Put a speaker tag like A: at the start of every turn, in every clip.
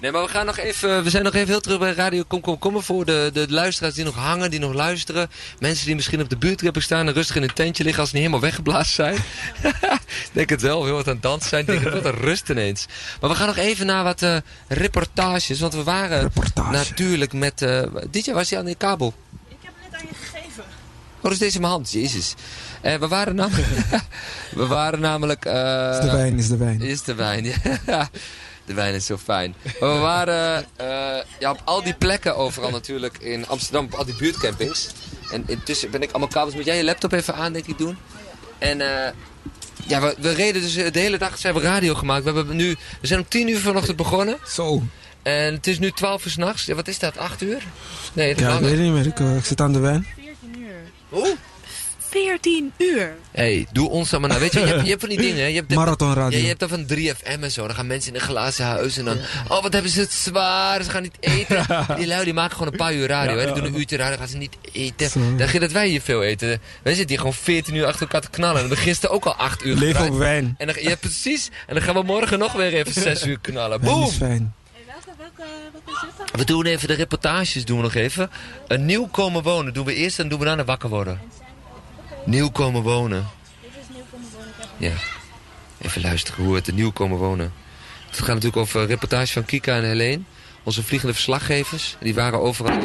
A: Nee, maar we, gaan nog even, we zijn nog even heel terug bij Radio Kom Kom Kom voor de, de luisteraars die nog hangen, die nog luisteren. Mensen die misschien op de buurtreppen staan en rustig in een tentje liggen als ze niet helemaal weggeblazen zijn. Ik denk het wel, heel wat aan het dansen zijn. Ik denk het wat een rust ineens. Maar we gaan nog even naar wat uh, reportages, want we waren
B: Reportage.
A: natuurlijk met... Uh, DJ, was hij aan de kabel?
C: Ik heb het net aan je gegeven.
A: Oh, is deze in mijn hand? Jezus. Uh, we waren namelijk... we waren namelijk... Uh,
B: is de wijn, is de wijn.
A: Is de wijn, ja. De wijn is zo fijn. Maar we waren uh, ja, op al die plekken overal natuurlijk in Amsterdam, op al die buurtcampings. En intussen ben ik allemaal kabels. Moet jij je laptop even aan, denk ik, doen? En uh, ja, we, we, reden dus de hele dag, zijn we radio gemaakt. We, hebben nu, we zijn om 10 uur vanochtend begonnen.
B: Zo.
A: En het is nu 12 uur s'nachts. Ja, wat is dat, 8 uur? Nee, dat
B: ja, ik weet het niet meer. Ik, uh, ik zit aan de wijn.
C: 14 uur.
A: Hoe?
C: 14 uur.
A: Hé, hey, doe ons dan maar nou. Weet je, je hebt, je hebt van die dingen. hè? Je hebt
B: Marathonradio.
A: Ja, je hebt dan van 3FM en zo. Dan gaan mensen in een glazen huis en dan... Oh, wat hebben ze het zwaar. Ze gaan niet eten. Die lui die maken gewoon een paar uur radio. Ja, hè? Die doen een uurtje radio, dan gaan ze niet eten. Dan gaat dat wij hier veel eten. Wij zitten hier gewoon 14 uur achter elkaar te knallen. En we gisteren ook al 8 uur
B: Leef op wijn.
A: En dan, ja, precies. En dan gaan we morgen nog weer even 6 uur knallen. Boom!
B: Dat is fijn.
A: We doen even de reportages, doen we nog even. Een nieuw komen wonen doen we eerst en doen we daarna wakker worden. Nieuw komen wonen.
C: Dit is nieuw komen wonen.
A: Ja. Even luisteren hoe het nieuw komen wonen. Het gaat natuurlijk over reportage van Kika en Helene. Onze vliegende verslaggevers. Die waren overal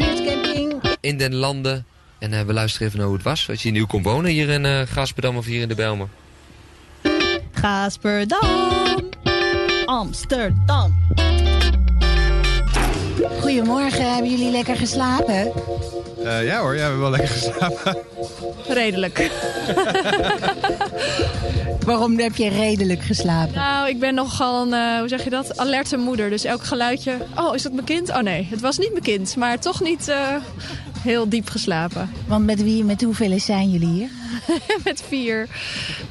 A: in den landen. En uh, we luisteren even naar hoe het was. Als je nieuw kon wonen hier in uh, Gasperdam of hier in de Bijlmer.
C: Gasperdam. Amsterdam.
D: Goedemorgen, hebben jullie lekker geslapen?
E: Uh, ja hoor, ja, we hebben wel lekker geslapen.
C: Redelijk.
D: Waarom heb je redelijk geslapen?
C: Nou, ik ben nogal een, uh, hoe zeg je dat, alerte moeder. Dus elk geluidje, oh, is dat mijn kind? Oh nee, het was niet mijn kind, maar toch niet uh, heel diep geslapen.
D: Want met wie, met hoeveel zijn jullie hier?
C: met vier.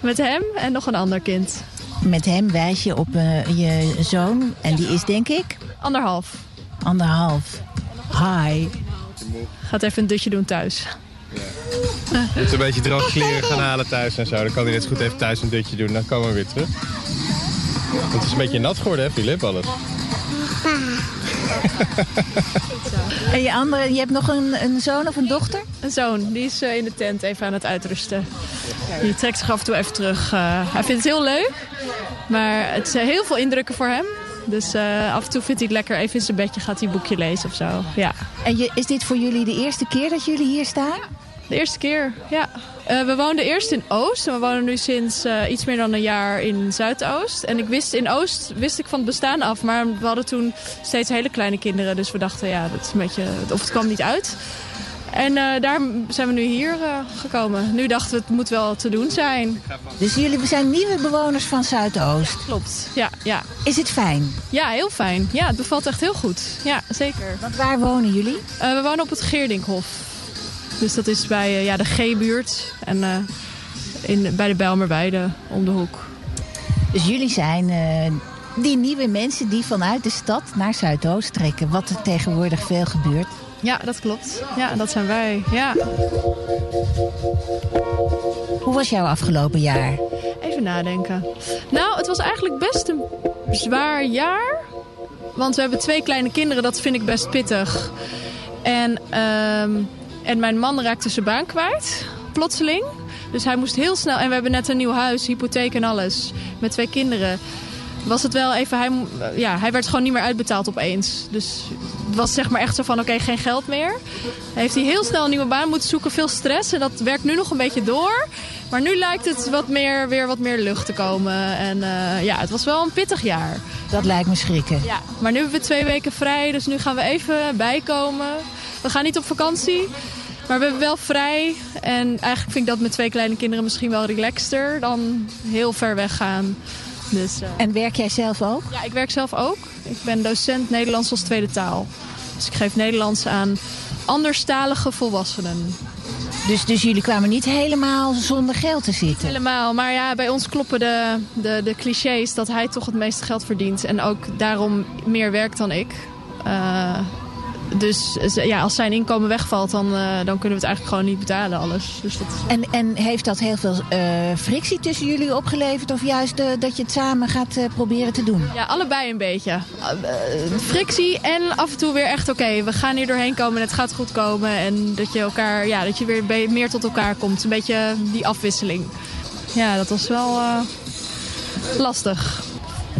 C: Met hem en nog een ander kind.
D: Met hem wijs je op uh, je zoon en die is denk ik?
C: Anderhalf.
D: Anderhalf. Hi.
C: Gaat even een dutje doen thuis.
E: Ja. Moet een beetje droge kleren gaan halen thuis en zo. Dan kan hij net goed even thuis een dutje doen. Dan komen we weer terug. Want het is een beetje nat geworden, hè, Filip, alles.
D: en je andere, je hebt nog een, een zoon of een dochter?
C: Een zoon, die is uh, in de tent even aan het uitrusten. Die trekt zich af en toe even terug. Uh, hij vindt het heel leuk, maar het is heel veel indrukken voor hem. Dus uh, af en toe vindt hij het lekker even in zijn bedje, gaat hij een boekje lezen of zo. Ja.
D: En je, is dit voor jullie de eerste keer dat jullie hier staan?
C: De eerste keer, ja. Uh, we woonden eerst in Oost en we wonen nu sinds uh, iets meer dan een jaar in Zuidoost. En ik wist in Oost wist ik van het bestaan af, maar we hadden toen steeds hele kleine kinderen. Dus we dachten, ja, dat is een beetje, of het kwam niet uit. En uh, daar zijn we nu hier uh, gekomen. Nu dachten we, het moet wel te doen zijn.
D: Dus jullie zijn nieuwe bewoners van Zuidoost?
C: Klopt, ja. ja.
D: Is het fijn?
C: Ja, heel fijn. Ja, het bevalt echt heel goed. Ja, zeker.
D: Want waar wonen jullie?
C: Uh, we wonen op het Geerdinkhof. Dus dat is bij ja, de G-buurt en in, bij de Bijlmerweide om de hoek.
D: Dus jullie zijn die nieuwe mensen die vanuit de stad naar Zuidoost trekken. Wat er tegenwoordig veel gebeurt.
C: Ja, dat klopt. Ja, dat zijn wij. Ja.
D: Hoe was jouw afgelopen jaar?
C: Even nadenken. Nou, het was eigenlijk best een zwaar jaar. Want we hebben twee kleine kinderen, dat vind ik best pittig. En, um, en mijn man raakte zijn baan kwijt, plotseling. Dus hij moest heel snel... En we hebben net een nieuw huis, hypotheek en alles. Met twee kinderen was het wel even... Hij, ja, hij werd gewoon niet meer uitbetaald opeens. Dus het was zeg maar echt zo van, oké, okay, geen geld meer. Heeft hij heel snel een nieuwe baan moeten zoeken, veel stress. En dat werkt nu nog een beetje door. Maar nu lijkt het wat meer, weer wat meer lucht te komen. En uh, ja, het was wel een pittig jaar.
D: Dat lijkt me schrikken.
C: Ja, maar nu hebben we twee weken vrij. Dus nu gaan we even bijkomen. We gaan niet op vakantie. Maar we hebben wel vrij. En eigenlijk vind ik dat met twee kleine kinderen misschien wel relaxter dan heel ver weg gaan. Dus, uh...
D: En werk jij zelf ook?
C: Ja, ik werk zelf ook. Ik ben docent Nederlands als tweede taal. Dus ik geef Nederlands aan anderstalige volwassenen.
D: Dus, dus jullie kwamen niet helemaal zonder geld te zitten?
C: Helemaal, maar ja, bij ons kloppen de, de, de clichés dat hij toch het meeste geld verdient. En ook daarom meer werkt dan ik. Uh, dus ja, als zijn inkomen wegvalt, dan, eh, dan kunnen we het eigenlijk gewoon niet betalen, alles. Dus dat is...
D: En, en heeft dat heel veel eh, frictie tussen jullie opgeleverd? Of juist eh, dat je het samen gaat proberen te doen?
C: Ja, allebei een beetje. Frictie en af en toe weer echt oké, we gaan hier doorheen komen en het gaat goed komen. En dat je, elkaar, ja, dat je weer meer tot elkaar komt. Een beetje die afwisseling. Ja, dat was wel lastig.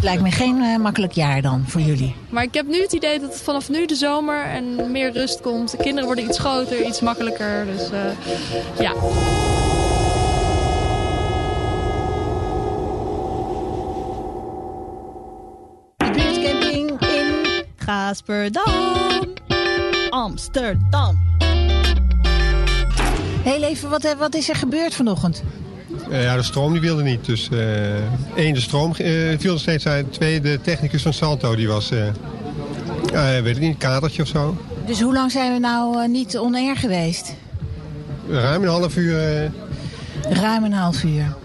D: Het lijkt me geen eh, makkelijk jaar dan voor jullie.
C: Maar ik heb nu het idee dat het vanaf nu de zomer en meer rust komt. De kinderen worden iets groter, iets makkelijker. Dus eh, ja.
D: De buurtcamping in
F: Gasperdam. Amsterdam.
D: Heel even, wat, eh, wat is er gebeurd vanochtend?
E: Eh, ja, de stroom die wilde niet. Dus eh, één, de stroom eh, viel nog steeds uit. Twee, de technicus van Salto, die was, weet ik niet, een kadertje of zo.
D: Dus hoe lang zijn we nou niet on-air geweest?
E: Ruim een half uur.
D: Ruim een half uur.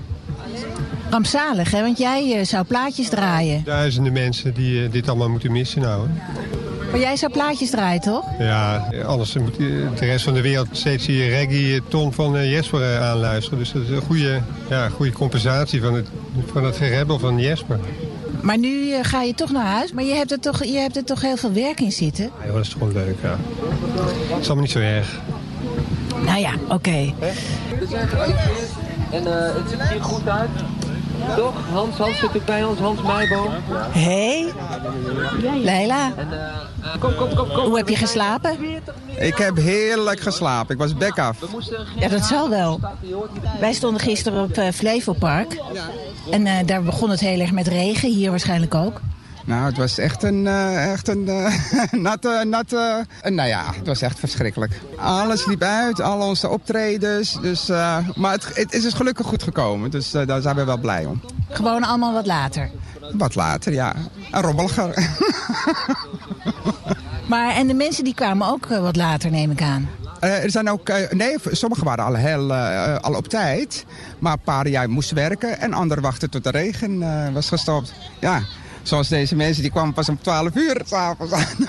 D: Rampzalig, hè? Want jij zou plaatjes draaien.
E: duizenden mensen die dit allemaal moeten missen nou. hè.
D: Maar jij zou plaatjes draaien, toch?
E: Ja, anders moet eh, de rest van de wereld steeds die reggae-ton van eh, Jesper eh, aanluisteren. Dus dat is een goede, ja, goede compensatie van het, van het gerebbel van Jesper.
D: Maar nu eh, ga je toch naar huis. Maar je hebt, er toch, je hebt er toch heel veel werk in zitten?
E: Ja, dat is gewoon leuk, ja. Het is allemaal niet zo erg.
D: Nou ja, oké.
A: We zijn gearriveerd en eh, het ziet er hier goed uit. Toch? Hans, Hans zit ook bij ons, Hans Meijboom.
D: Hé, hey. Leila,
A: En kom, kom, kom, kom.
D: hoe heb je geslapen?
B: Ik heb heerlijk geslapen. Ik was bek af.
D: Ja, dat zal wel. Wij stonden gisteren op eh Flevopark. En eh, daar begon het heel erg met regen. Hier waarschijnlijk ook.
B: Nou, het was echt een, eh, echt een natte, natte... eh, nou ja, het was echt verschrikkelijk. Alles liep uit, al onze optredens. Dus, eh, maar het, het is dus gelukkig goed gekomen. Dus daar zijn we wel blij om.
D: Gewoon allemaal wat later.
B: Wat later, ja. Een rommeliger.
D: Maar en de mensen die kwamen ook eh, wat later, neem ik aan.
B: Eh, er zijn ook, eh, nee, sommigen waren al, heel, al op tijd. Maar een paar jaar moesten werken en anderen wachten tot de regen was gestopt. Ja, zoals deze mensen, die kwamen pas om 12 uur s'avonds aan.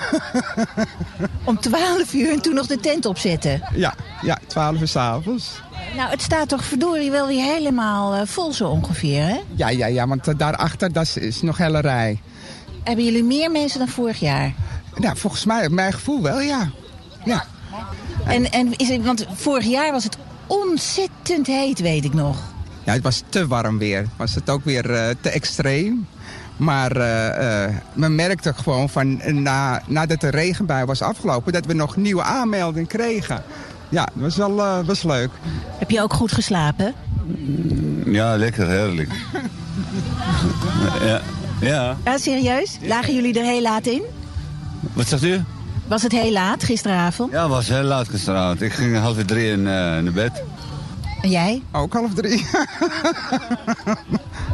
D: Om 12 uur en toen nog de tent opzetten.
B: ja, ja, 12 uur s'avonds.
D: Nou, het staat toch verdorie wel weer helemaal eh, vol zo ongeveer, hè?
B: Ja, ja, ja, want eh, daarachter dat is, is nog hele rij.
D: Hebben jullie meer mensen dan vorig jaar?
B: Nou, volgens mij, mijn gevoel wel, ja. Ja,
D: En, en is het, want vorig jaar was het ontzettend heet, weet ik nog.
B: ja het was te warm weer. Was het ook weer eh, te extreem. Maar eh, eh, men merkte gewoon van eh, na, nadat de regenbui was afgelopen... dat we nog nieuwe aanmeldingen kregen. Ja, dat was wel eh, was leuk.
D: Heb je ook goed geslapen?
G: Ja, lekker, heerlijk. ja. ja.
D: Ja, serieus? Lagen jullie er heel laat in?
G: Wat zegt u?
D: Was het heel laat gisteravond?
G: Ja, het was heel laat gisteravond. Ik ging half drie in, eh, in de bed.
D: En jij?
B: Ook half drie.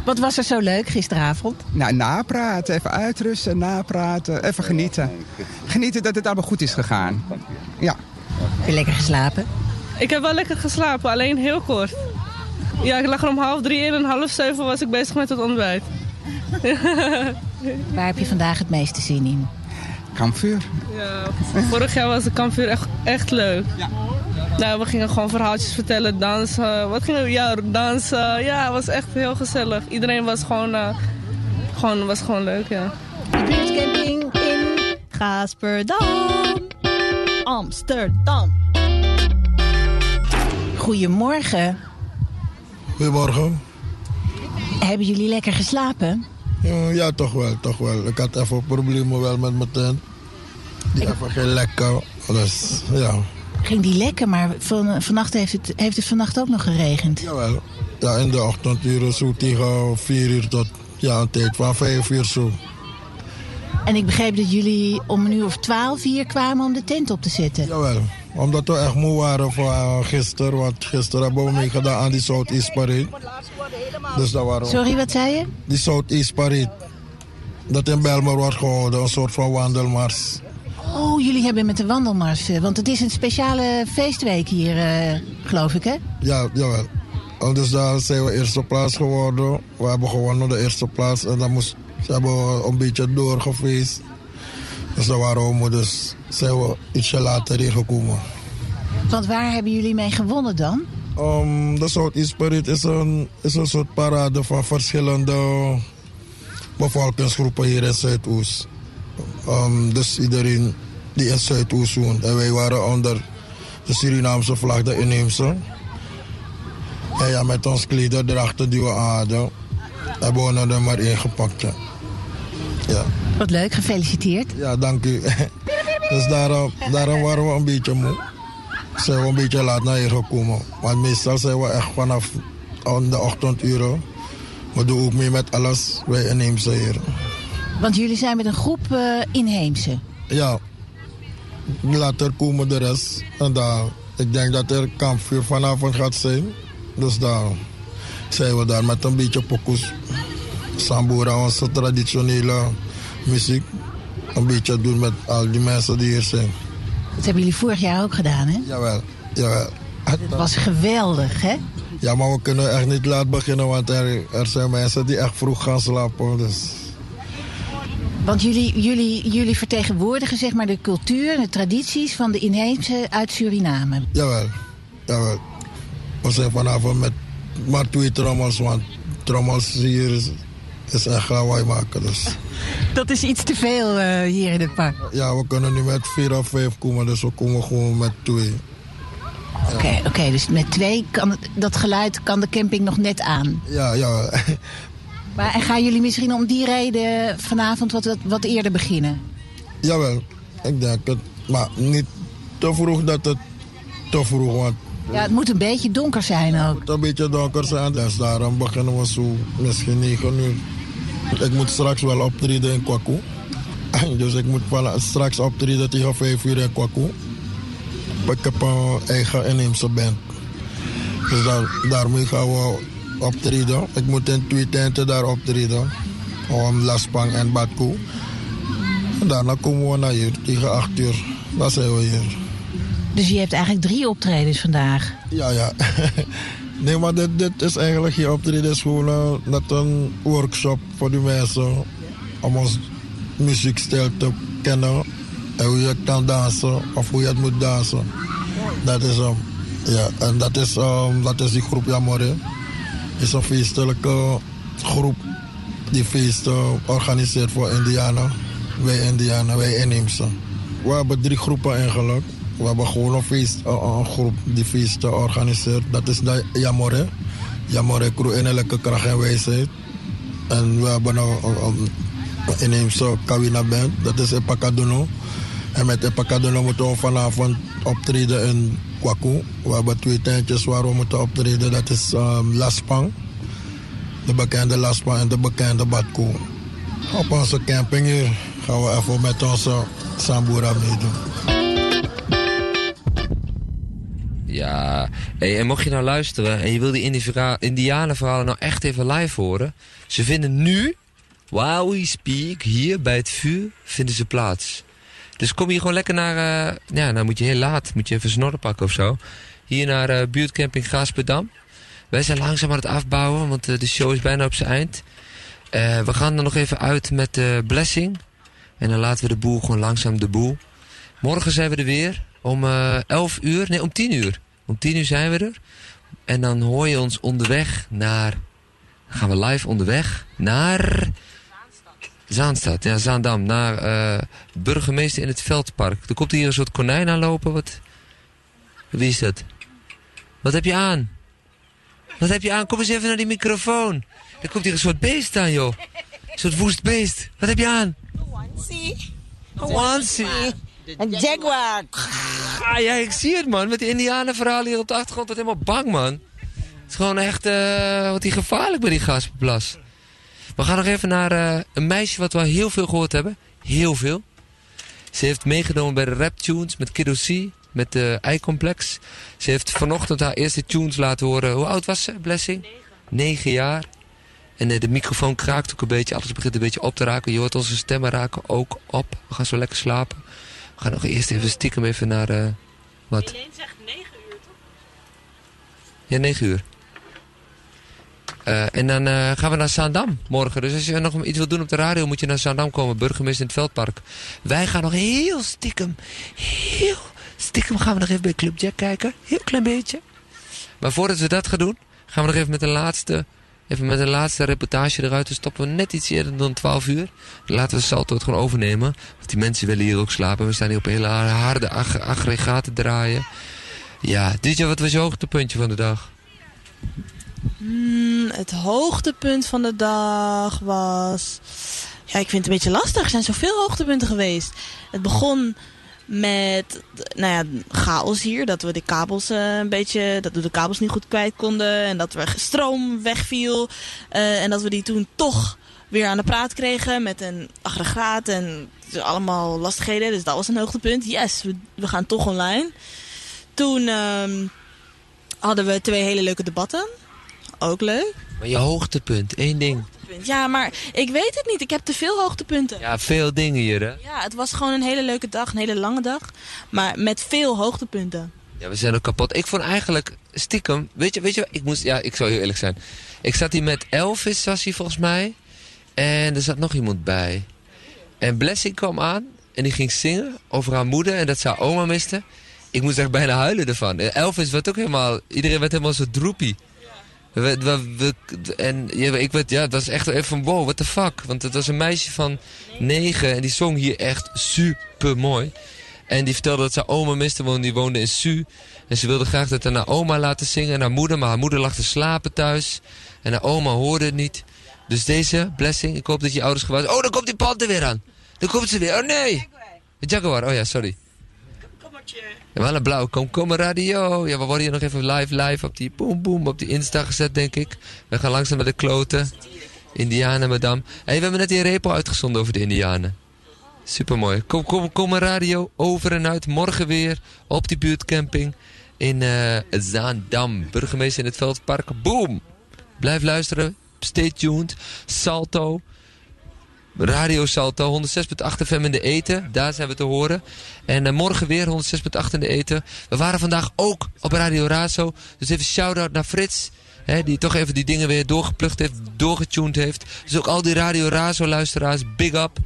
D: Wat was er zo leuk gisteravond?
B: nou, napraten, even uitrusten, napraten, even genieten. Genieten dat het allemaal goed is gegaan. Ja.
D: Heb je lekker geslapen?
H: Ik heb wel lekker geslapen, alleen heel kort. Ja, ik lag er om half drie in en half zeven was ik bezig met het ontbijt.
D: Waar heb je vandaag het meeste zin in?
B: Kampvuur.
H: Ja, vorig jaar was de kampvuur echt, echt leuk. Ja. Nou, we gingen gewoon verhaaltjes vertellen, dansen. Wat gingen we? Ja, dansen. Ja, het was echt heel gezellig. Iedereen was gewoon, eh, gewoon, was gewoon leuk, ja.
D: De buurtcamping in...
F: Gasperdam. Amsterdam.
D: Goedemorgen.
I: Goedemorgen.
D: Hebben jullie lekker geslapen?
I: Ja, ja, toch wel, toch wel. Ik had even problemen wel met mijn tent. Die even geen lekker. Dus ja,
D: Ging die lekker, maar van, vannacht heeft het, heeft het vannacht ook nog geregend.
I: jawel. Ja, in de ochtenduren zo tegen 4 uur tot ja, een tijd van 5 uur zo.
D: En ik begreep dat jullie om een uur of twaalf hier kwamen om de tent op te zetten.
I: Jawel. Omdat we echt moe waren van gisteren. Want gisteren hebben we meegedaan aan die Southeast Parade. Dus dat.
D: Sorry, wat zei je?
I: Die Southeast Parade. Dat in Belmer wordt gehouden. Een soort van wandelmars.
D: Oh, jullie hebben met de wandelmars. eh, Want het is een speciale feestweek hier, eh, geloof ik, hè?
I: Ja, jawel. En dus daar zijn we eerste plaats geworden. We hebben gewonnen de eerste plaats. En dan moest, ze hebben we een beetje doorgefeest. Dus daar waren we, dus zijn we ietsje later hier gekomen.
D: Want waar hebben jullie mee gewonnen dan?
I: Um, de Southeast Spirit is een, is een soort parade van verschillende bevolkingsgroepen hier in Zuidoost. Um, dus iedereen die in Zuidoost woont. En wij waren onder de Surinaamse vlag, de inheemse. En ja, met ons klederdrachten die we hadden, hebben we er nummer 1 gepakt. Ja. ja.
D: Wat leuk, gefeliciteerd.
I: Ja, dank u. dus daarom, daarom waren we een beetje moe. Zijn we een beetje laat naar hier gekomen. Want meestal zijn we echt vanaf de ochtenduren. We doen ook mee met alles, wij inheemse hier.
D: Want jullie zijn met een groep uh, inheemse?
I: Ja. Later komen de rest. En daar, ik denk dat er kampvuur vanavond gaat zijn. Dus daar zijn we daar met een beetje pokus. Sambora, onze traditionele muziek. Een beetje doen met al die mensen die hier zijn.
D: Dat hebben jullie vorig jaar ook gedaan, hè?
I: Jawel, jawel.
D: Het was geweldig, hè?
I: Ja, maar we kunnen echt niet laat beginnen, want er, er zijn mensen die echt vroeg gaan slapen. Dus.
D: Want jullie, jullie, jullie vertegenwoordigen zeg maar de cultuur en de tradities van de inheemse uit Suriname.
I: Jawel, jawel. We zijn vanavond met maar twee trommels, want trommels hier is, is echt lawaai maken. Dus.
D: Dat is iets te veel uh, hier in het park.
I: Ja, we kunnen nu met vier of vijf komen, dus we komen gewoon met twee.
D: Oké, okay, okay, dus met twee kan het, dat geluid kan de camping nog net aan.
I: Ja, ja.
D: Maar en gaan jullie misschien om die reden vanavond wat, wat eerder beginnen?
I: Jawel, ik denk het. Maar niet te vroeg dat het te vroeg wordt.
D: Ja, het moet een beetje donker zijn ook. Het
I: moet een beetje donker zijn, dus daarom beginnen we zo misschien 9 uur. Ik moet straks wel optreden in Kwaku. Dus ik moet wel straks optreden tegen 5 uur in Kwaku. Ik heb een eigen inheemse band. Dus daar, daarmee gaan we optreden. Ik moet in twee tenten daar optreden. Om Laspang en Batko. En daarna komen we naar hier tegen 8 uur. Dan zijn we hier.
D: Dus je hebt eigenlijk drie optredens vandaag?
I: Ja, ja. nee, maar dit, dit is eigenlijk geen optreden. Dit is gewoon uh, net een workshop voor de mensen. Om ons muziekstijl te kennen. En hoe je kan dansen of hoe je het moet dansen. Dat is, um, ja, en dat is, um, dat is die groep Jamore. is een feestelijke groep die feesten organiseert voor Indianen. Wij Indianen, wij inheemse. We hebben drie groepen eigenlijk. We hebben gewoon een, feest, een, groep die feesten organiseert. Dat is de Jamore. Jamore Crew Innerlijke Kracht en Wijsheid. En we hebben een, een, een inheemse Kawina Band. Dat is Epakadono. En met Epakadono moeten we vanavond optreden in Kwaku. We hebben twee tentjes waar we moeten optreden. Dat is um, Laspang. De bekende Laspang en de bekende Badko. Op onze camping hier gaan we even met onze Sambura meedoen.
A: Ja, en mocht je nou luisteren en je wil die Indianenverhalen nou echt even live horen. Ze vinden nu, while we speak, hier bij het vuur, vinden ze plaats. Dus kom hier gewoon lekker naar, uh, ja, nou moet je heel laat, moet je even snorren pakken of zo. Hier naar uh, buurtcamping Gaasperdam. Wij zijn langzaam aan het afbouwen, want uh, de show is bijna op zijn eind. we gaan er nog even uit met blessing. En dan laten we de boel gewoon langzaam de boel. Morgen zijn we er weer om 11 uur, nee om 10 uur. Om 10 uur zijn we er. En dan hoor je ons onderweg naar, dan gaan we live onderweg naar... Zaanstad, ja, Zaandam, naar uh, burgemeester in het Veldpark. Er komt hier een soort konijn aanlopen. Wat? Wie is dat? Wat heb je aan? Wat heb je aan? Kom eens even naar die microfoon. Er komt hier een soort beest aan, joh. Een soort woest beest. Wat heb je aan?
J: Een onesie.
A: Een onesie.
J: Een jaguar.
A: Ah, ja, ik zie het, man. Met die indianenverhalen hier op de achtergrond. Dat helemaal bang, man. Het is gewoon echt, uh, wat die gevaarlijk bij die gasplas. We gaan nog even naar uh, een meisje wat we heel veel gehoord hebben. Heel veel. Ze heeft meegenomen bij de rap tunes met Kiddo C, met de Eicomplex. Ze heeft vanochtend haar eerste tunes laten horen. Hoe oud was ze, Blessing? Negen. Negen jaar. En uh, de microfoon kraakt ook een beetje. Alles begint een beetje op te raken. Je hoort onze stemmen raken ook op. We gaan zo lekker slapen. We gaan nog eerst even stiekem even naar... Uh, wat?
J: Helene zegt negen uur, toch?
A: Ja, negen uur. Eh, en dan eh, gaan we naar Zaandam morgen. Dus als je nog iets wilt doen op de radio, moet je naar Zaandam komen. Burgemeester in het Veldpark. Wij gaan nog heel stiekem, heel stiekem gaan we nog even bij Club Jack kijken. Heel klein beetje. Maar voordat we dat gaan doen, gaan we nog even met de laatste, even met de laatste reportage eruit. Dan stoppen we net iets eerder dan 12 uur. Laten we Salto het gewoon overnemen. Want die mensen willen hier ook slapen. We staan hier op hele harde ag- aggregaten draaien. Ja, DJ, wat was je hoogtepuntje van de dag?
F: Hmm, het hoogtepunt van de dag was... Ja, ik vind het een beetje lastig. Er zijn zoveel hoogtepunten geweest. Het begon met nou ja, chaos hier. Dat we de kabels eh, een beetje... Dat we de kabels niet goed kwijt konden. En dat er stroom wegviel. Eh, en dat we die toen toch weer aan de praat kregen met een aggregaat. En allemaal lastigheden. Dus dat was een hoogtepunt. Yes, we, we gaan toch online. Toen ehm, hadden we twee hele leuke debatten. Ook leuk.
A: Maar je hoogtepunt, één ding.
F: Ja, maar ik weet het niet. Ik heb te veel hoogtepunten.
A: Ja, veel dingen hier, hè?
F: Ja, het was gewoon een hele leuke dag, een hele lange dag. Maar met veel hoogtepunten.
A: Ja, we zijn ook kapot. Ik vond eigenlijk stiekem, weet je, weet je, ik moest, ja, ik zou heel eerlijk zijn. Ik zat hier met Elvis, was hij volgens mij. En er zat nog iemand bij. En Blessing kwam aan en die ging zingen over haar moeder en dat ze haar oma miste. Ik moest echt bijna huilen ervan. Elvis werd ook helemaal, iedereen werd helemaal zo droepie. We, en ik werd, ja, het was echt even van wow, what the fuck. Want het was een meisje van negen en die zong hier echt super mooi. En die vertelde dat ze oma miste, want die woonde in Su. En ze wilde graag dat haar oma laten zingen en haar moeder. Maar haar moeder lag te slapen thuis. En haar oma hoorde het niet. Dus deze blessing, ik hoop dat je ouders gewaarschuwd Oh, dan komt die panter weer aan. Dan komt ze weer. Oh nee. Jaguar, oh ja, sorry. Ja, wel een blauwe komkommer radio. Ja, we worden hier nog even live, live op die boom boom op die Insta gezet, denk ik. We gaan langzaam met de kloten. Indianen, madame. Hé, we hebben net die repo uitgezonden over de Indianen. Supermooi. Kom, kom, kom een radio, over en uit. Morgen weer op die buurtcamping in eh Zaandam. Burgemeester in het Veldpark. Boom! Blijf luisteren. Stay tuned. Salto. Radio Salto, 106.8 FM in de eten. Daar zijn we te horen. En eh, morgen weer 106.8 in de eten. We waren vandaag ook op Radio Razo. Dus even shout-out naar Frits. Hè, die toch even die dingen weer doorgeplukt heeft, doorgetuned heeft. Dus ook al die Radio Razo luisteraars, big up.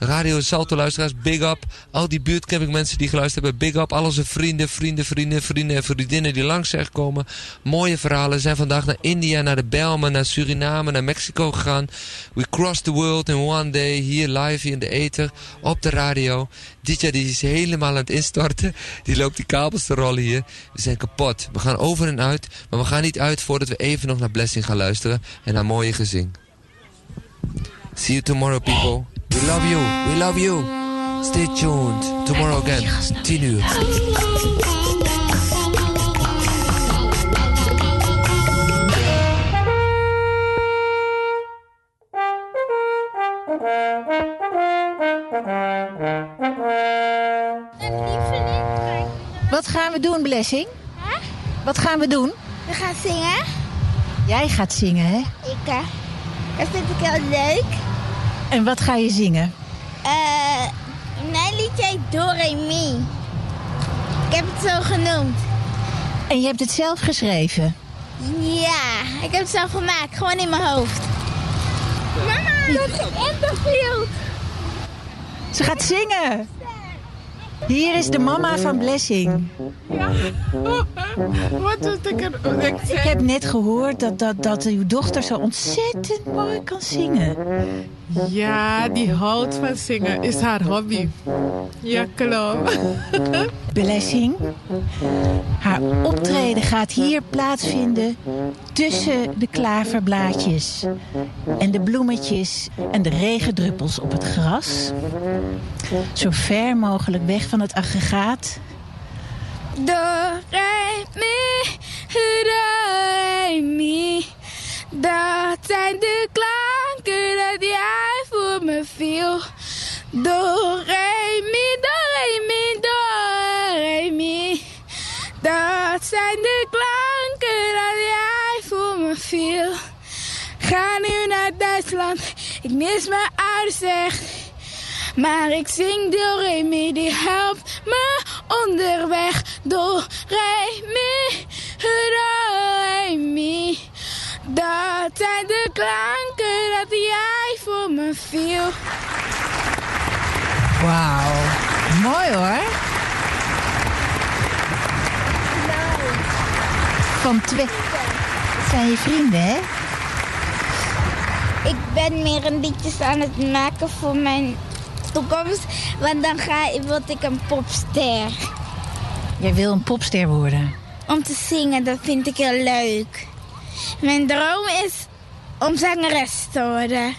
A: Radio Salto luisteraars, big up. Al die buurtcamping mensen die geluisterd hebben, big up. Al onze vrienden, vrienden, vrienden, vrienden en vriendinnen die langs zijn gekomen. Mooie verhalen. Zijn vandaag naar India, naar de Belmen, naar Suriname, naar Mexico gegaan. We crossed the world in one day. Hier live in de ether, op de radio. DJ die is helemaal aan het instorten. Die loopt die kabels te rollen hier. We zijn kapot. We gaan over en uit. Maar we gaan niet uit voordat we even nog naar Blessing gaan luisteren. En naar mooie gezing. See you tomorrow, people. We love you. We love you. Stay tuned. Tomorrow again. 10 uur.
D: Wat gaan we doen, Blessing? Wat gaan we doen?
K: We gaan zingen.
D: Jij gaat zingen, hè?
K: Ik, eh, dat vind ik heel leuk.
D: En wat ga je zingen?
K: Eh, mijn liedje heet Do Re Mi. Ik heb het zo genoemd.
D: En je hebt het zelf geschreven.
K: Ja, ik heb het zelf gemaakt. Gewoon in mijn hoofd. Mama, dat is interviewd.
D: Ze gaat zingen. Hier is de mama van Blessing.
L: Wat is ik er... Ik,
D: Ik heb net gehoord dat, dat, dat uw dochter zo ontzettend mooi kan zingen.
L: Ja, die houdt van zingen. Is haar hobby. Ja, klopt.
D: Blessing. Haar optreden gaat hier plaatsvinden tussen de klaverblaadjes en de bloemetjes en de regendruppels op het gras. Zo ver mogelijk weg van het aggregaat.
K: Do, re, mi, re. Dat zijn de klanken dat jij voor me viel. Do, re, de klanken dat jij voor me viel. Ga nu naar Duitsland, ik mis mijn ouders. Maar ik zing do, re, mi, die helpt me onderweg. Do, re, mi, do, re, mi. Dat zijn de klanken dat jij voor me viel.
D: Wauw. Mooi hoor. Van twee. Dat zijn je vrienden, hè?
K: Ik ben meer een liedjes aan het maken voor mijn toekomst. Want dan ga, word ik een popster.
D: Jij wil een popster worden.
K: Om te zingen, dat vind ik heel leuk. Mijn droom is om zangeres te worden.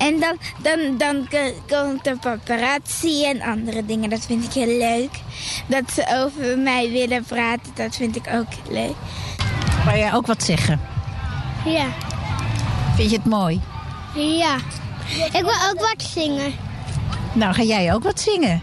K: En dan, dan, dan komt de paparazzi en andere dingen. Dat vind ik heel leuk. Dat ze over mij willen praten, dat vind ik ook leuk.
D: Wou jij ook wat zeggen?
K: Ja.
D: Vind je het mooi?
K: Ja. Ik wil ook wat zingen.
D: Nou, ga jij ook wat zingen?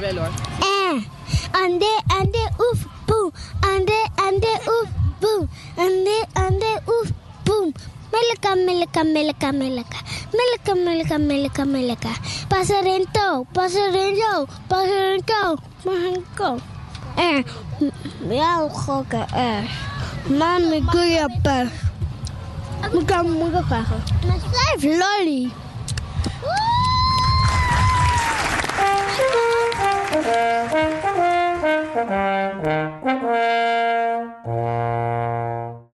K: Wel hoor. Eh. Ande, ande, oef, boem. Ande, ande, oef, boem. Ande, ande, oef, boem. Meleka, meleka, meleka, meleka. Meleka, meleka, meleka, meleka. Pasarento, pasarento, pasarento, pasarento. Eh. Ja, gokken, eh. Mami, kun je pas. Ik moeilijk vragen. Schrijf lolly.